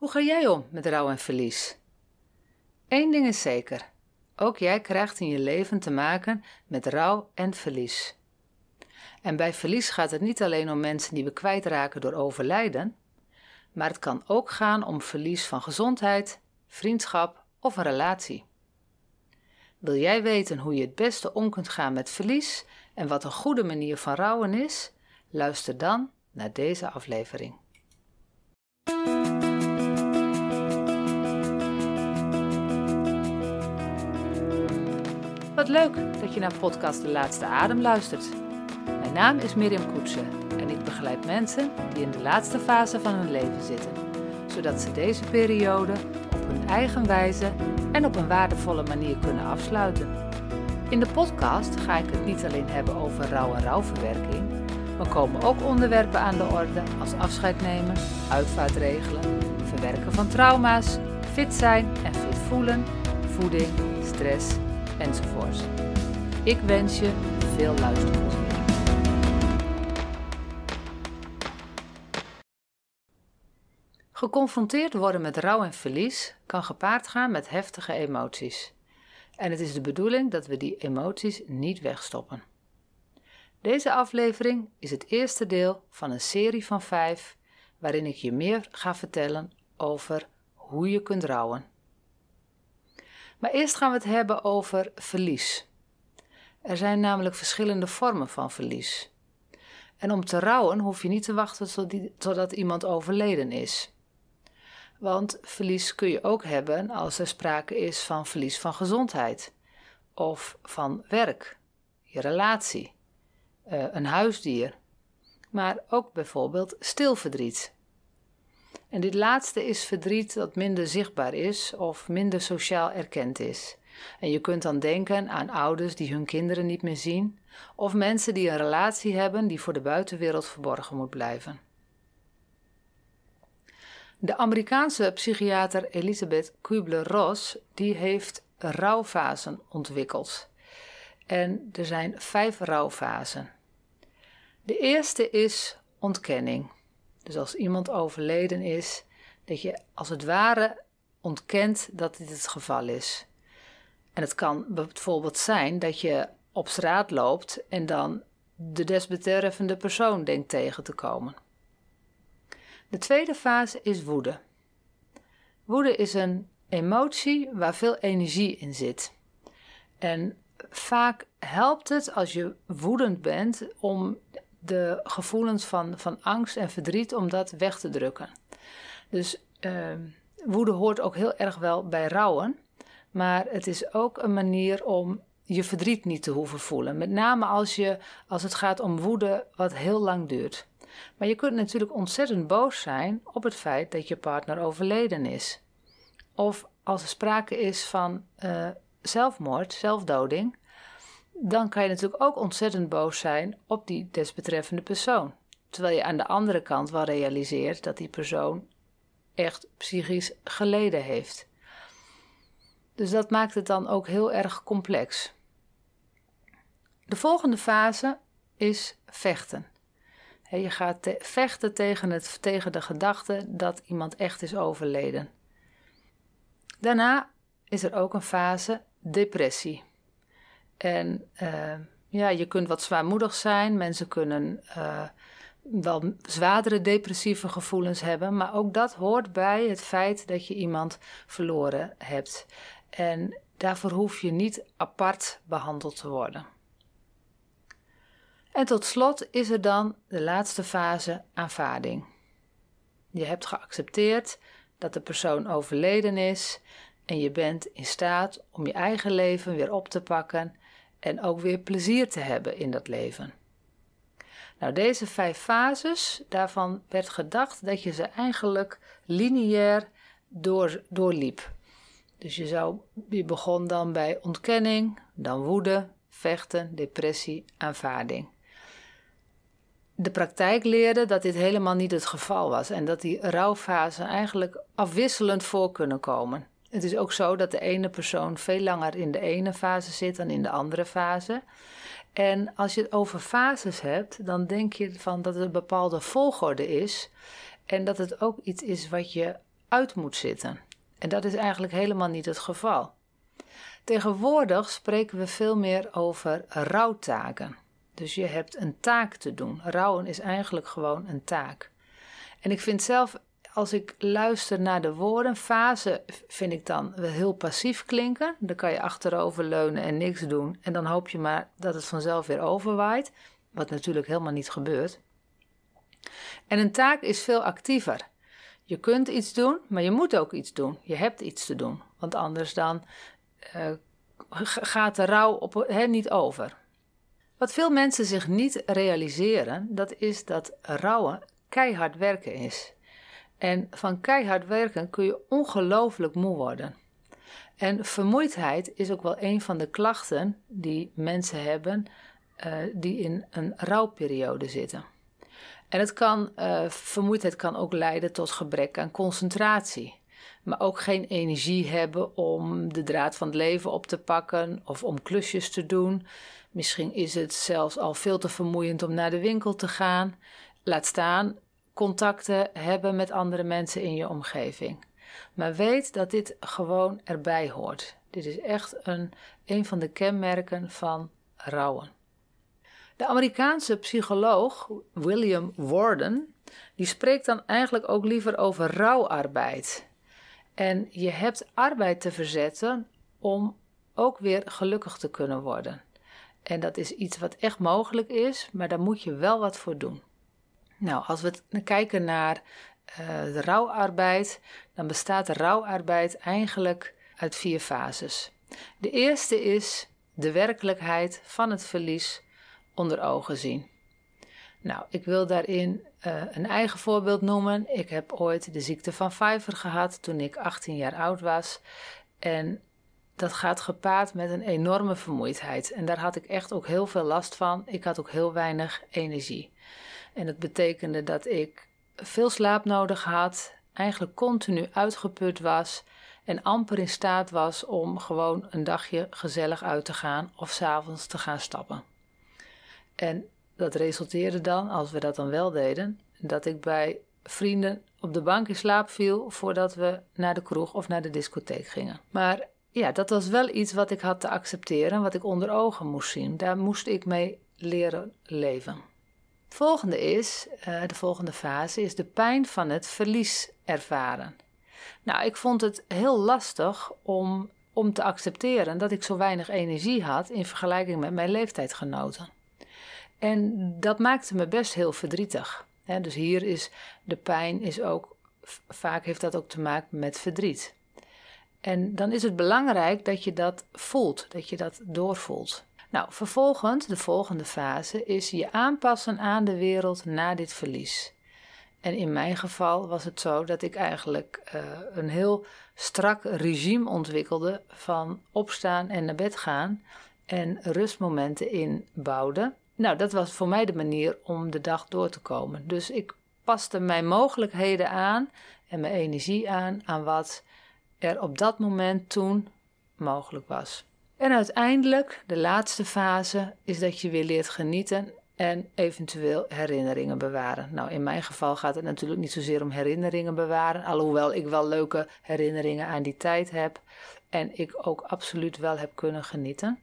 Hoe ga jij om met rouw en verlies? Eén ding is zeker: ook jij krijgt in je leven te maken met rouw en verlies. En bij verlies gaat het niet alleen om mensen die we kwijtraken door overlijden, maar het kan ook gaan om verlies van gezondheid, vriendschap of een relatie. Wil jij weten hoe je het beste om kunt gaan met verlies en wat een goede manier van rouwen is? Luister dan naar deze aflevering. Wat leuk dat je naar podcast De Laatste Adem luistert. Mijn naam is Mirjam Koetsen en ik begeleid mensen die in de laatste fase van hun leven zitten, zodat ze deze periode op hun eigen wijze en op een waardevolle manier kunnen afsluiten. In de podcast ga ik het niet alleen hebben over rouw en rouwverwerking, maar komen ook onderwerpen aan de orde als afscheid nemen, uitvaartregelen, verwerken van trauma's, fit zijn en fit voelen, voeding, stress enzovoort. Ik wens je veel luisterplezier. Geconfronteerd worden met rouw en verlies kan gepaard gaan met heftige emoties. En het is de bedoeling dat we die emoties niet wegstoppen. Deze aflevering is het eerste deel van een serie van vijf, waarin ik je meer ga vertellen over hoe je kunt rouwen. Maar eerst gaan we het hebben over verlies. Er zijn namelijk verschillende vormen van verlies. En om te rouwen hoef je niet te wachten totdat iemand overleden is. Want verlies kun je ook hebben als er sprake is van verlies van gezondheid of van werk, je relatie, eh, een huisdier, maar ook bijvoorbeeld stilverdriet. En dit laatste is verdriet dat minder zichtbaar is of minder sociaal erkend is. En je kunt dan denken aan ouders die hun kinderen niet meer zien, of mensen die een relatie hebben die voor de buitenwereld verborgen moet blijven. De Amerikaanse psychiater Elisabeth Kubler-Ross die heeft rouwfasen ontwikkeld. En er zijn vijf rouwfasen. De eerste is ontkenning. Dus als iemand overleden is, dat je als het ware ontkent dat dit het geval is. En het kan bijvoorbeeld zijn dat je op straat loopt en dan de desbetreffende persoon denkt tegen te komen. De tweede fase is woede. Woede is een emotie waar veel energie in zit. En vaak helpt het als je woedend bent om de gevoelens van, van angst en verdriet om dat weg te drukken. Dus uh, woede hoort ook heel erg wel bij rouwen, maar het is ook een manier om je verdriet niet te hoeven voelen. Met name als, je, als het gaat om woede wat heel lang duurt. Maar je kunt natuurlijk ontzettend boos zijn op het feit dat je partner overleden is. Of als er sprake is van uh, zelfmoord, zelfdoding, dan kan je natuurlijk ook ontzettend boos zijn op die desbetreffende persoon. Terwijl je aan de andere kant wel realiseert dat die persoon echt psychisch geleden heeft. Dus dat maakt het dan ook heel erg complex. De volgende fase is vechten. Je gaat vechten tegen, het, tegen de gedachte dat iemand echt is overleden. Daarna is er ook een fase depressie. En uh, ja, je kunt wat zwaarmoedig zijn. Mensen kunnen uh, wel zwaardere depressieve gevoelens hebben. Maar ook dat hoort bij het feit dat je iemand verloren hebt. En daarvoor hoef je niet apart behandeld te worden. En tot slot is er dan de laatste fase aanvaarding. Je hebt geaccepteerd dat de persoon overleden is en je bent in staat om je eigen leven weer op te pakken en ook weer plezier te hebben in dat leven. Nou, deze vijf fases, daarvan werd gedacht dat je ze eigenlijk lineair door, doorliep. Dus je, zou, je begon dan bij ontkenning, dan woede, vechten, depressie, aanvaarding. De praktijk leerde dat dit helemaal niet het geval was en dat die rouwfasen eigenlijk afwisselend voor kunnen komen. Het is ook zo dat de ene persoon veel langer in de ene fase zit dan in de andere fase. En als je het over fases hebt, dan denk je van dat het een bepaalde volgorde is. En dat het ook iets is wat je uit moet zitten. En dat is eigenlijk helemaal niet het geval. Tegenwoordig spreken we veel meer over rouwtaken. Dus je hebt een taak te doen. Rouwen is eigenlijk gewoon een taak. En ik vind zelf, als ik luister naar de woorden, fase vind ik dan wel heel passief klinken. Dan kan je achterover leunen en niks doen. En dan hoop je maar dat het vanzelf weer overwaait. Wat natuurlijk helemaal niet gebeurt. En een taak is veel actiever. Je kunt iets doen, maar je moet ook iets doen. Je hebt iets te doen. Want anders dan uh, gaat de rouw op, niet over. Wat veel mensen zich niet realiseren, dat is dat rouwen keihard werken is. En van keihard werken kun je ongelooflijk moe worden. En vermoeidheid is ook wel een van de klachten die mensen hebben uh, die in een rouwperiode zitten. En het kan, uh, vermoeidheid kan ook leiden tot gebrek aan concentratie. Maar ook geen energie hebben om de draad van het leven op te pakken of om klusjes te doen. Misschien is het zelfs al veel te vermoeiend om naar de winkel te gaan. Laat staan contacten hebben met andere mensen in je omgeving. Maar weet dat dit gewoon erbij hoort. Dit is echt een, een van de kenmerken van rouwen. De Amerikaanse psycholoog William Warden die spreekt dan eigenlijk ook liever over rouwarbeid. En je hebt arbeid te verzetten om ook weer gelukkig te kunnen worden. En dat is iets wat echt mogelijk is, maar daar moet je wel wat voor doen. Nou, als we kijken naar uh, de rouwarbeid, dan bestaat de rouwarbeid eigenlijk uit vier fases. De eerste is de werkelijkheid van het verlies onder ogen zien. Nou, ik wil daarin uh, een eigen voorbeeld noemen. Ik heb ooit de ziekte van Pfeiffer gehad toen ik 18 jaar oud was. En dat gaat gepaard met een enorme vermoeidheid. En daar had ik echt ook heel veel last van. Ik had ook heel weinig energie. En dat betekende dat ik veel slaap nodig had, eigenlijk continu uitgeput was en amper in staat was om gewoon een dagje gezellig uit te gaan of s'avonds te gaan stappen. En dat resulteerde dan, als we dat dan wel deden, dat ik bij vrienden op de bank in slaap viel voordat we naar de kroeg of naar de discotheek gingen. Maar ja, dat was wel iets wat ik had te accepteren, wat ik onder ogen moest zien. Daar moest ik mee leren leven. Volgende is, uh, de volgende fase, is de pijn van het verlies ervaren. Nou, ik vond het heel lastig om, om te accepteren dat ik zo weinig energie had in vergelijking met mijn leeftijdgenoten. En dat maakte me best heel verdrietig. dus hier is de pijn is ook, vaak heeft dat ook te maken met verdriet. En dan is het belangrijk dat je dat voelt, dat je dat doorvoelt. Nou, vervolgens, de volgende fase is je aanpassen aan de wereld na dit verlies. En in mijn geval was het zo dat ik eigenlijk uh, een heel strak regime ontwikkelde van opstaan en naar bed gaan en rustmomenten inbouwde. Nou, dat was voor mij de manier om de dag door te komen. Dus ik paste mijn mogelijkheden aan en mijn energie aan aan wat er op dat moment toen mogelijk was. En uiteindelijk, de laatste fase, is dat je weer leert genieten en eventueel herinneringen bewaren. Nou, in mijn geval gaat het natuurlijk niet zozeer om herinneringen bewaren, alhoewel ik wel leuke herinneringen aan die tijd heb en ik ook absoluut wel heb kunnen genieten.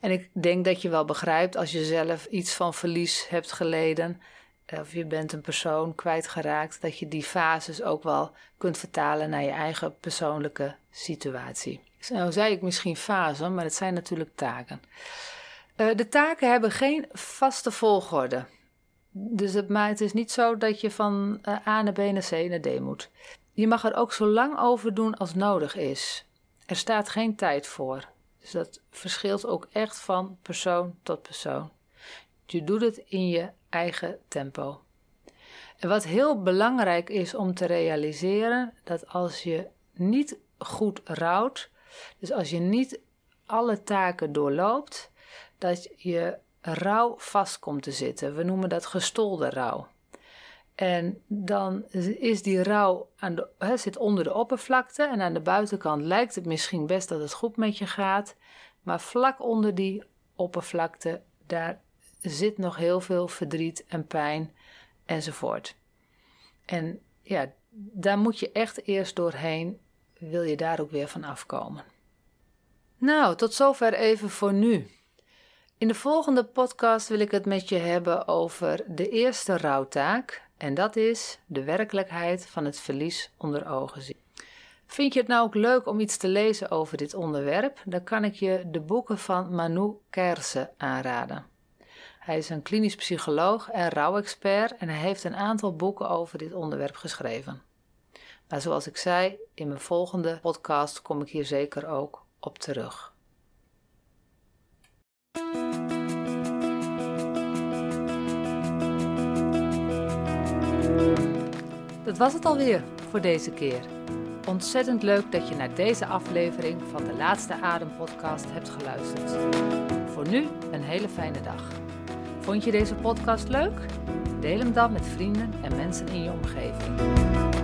En ik denk dat je wel begrijpt als je zelf iets van verlies hebt geleden, eh, of je bent een persoon kwijtgeraakt, dat je die fases ook wel kunt vertalen naar je eigen persoonlijke situatie. Nou zei ik misschien fasen, maar het zijn natuurlijk taken. Uh, de taken hebben geen vaste volgorde. Dus het, het is niet zo dat je van uh, A naar B naar C naar D moet. Je mag er ook zo lang over doen als nodig is. Er staat geen tijd voor. Dus dat verschilt ook echt van persoon tot persoon. Je doet het in je eigen tempo. En wat heel belangrijk is om te realiseren, dat als je niet goed rouwt, dus als je niet alle taken doorloopt, dat je rouw vast komt te zitten. We noemen dat gestolde rouw. En dan is die rouw aan de, zit onder de oppervlakte en aan de buitenkant lijkt het misschien best dat het goed met je gaat, maar vlak onder die oppervlakte, daar zit nog heel veel verdriet en pijn enzovoort. En ja, daar moet je echt eerst doorheen, wil je daar ook weer van afkomen. Nou, tot zover even voor nu. In de volgende podcast wil ik het met je hebben over de eerste rouwtaak, en dat is de werkelijkheid van het verlies onder ogen zien. Vind je het nou ook leuk om iets te lezen over dit onderwerp? Dan kan ik je de boeken van Manu Kerse aanraden. Hij is een klinisch psycholoog en rouwexpert en hij heeft een aantal boeken over dit onderwerp geschreven. Maar zoals ik zei, in mijn volgende podcast kom ik hier zeker ook op terug. Dat was het alweer voor deze keer. Ontzettend leuk dat je naar deze aflevering van de Laatste Adem podcast hebt geluisterd. Voor nu een hele fijne dag. Vond je deze podcast leuk? Deel hem dan met vrienden en mensen in je omgeving.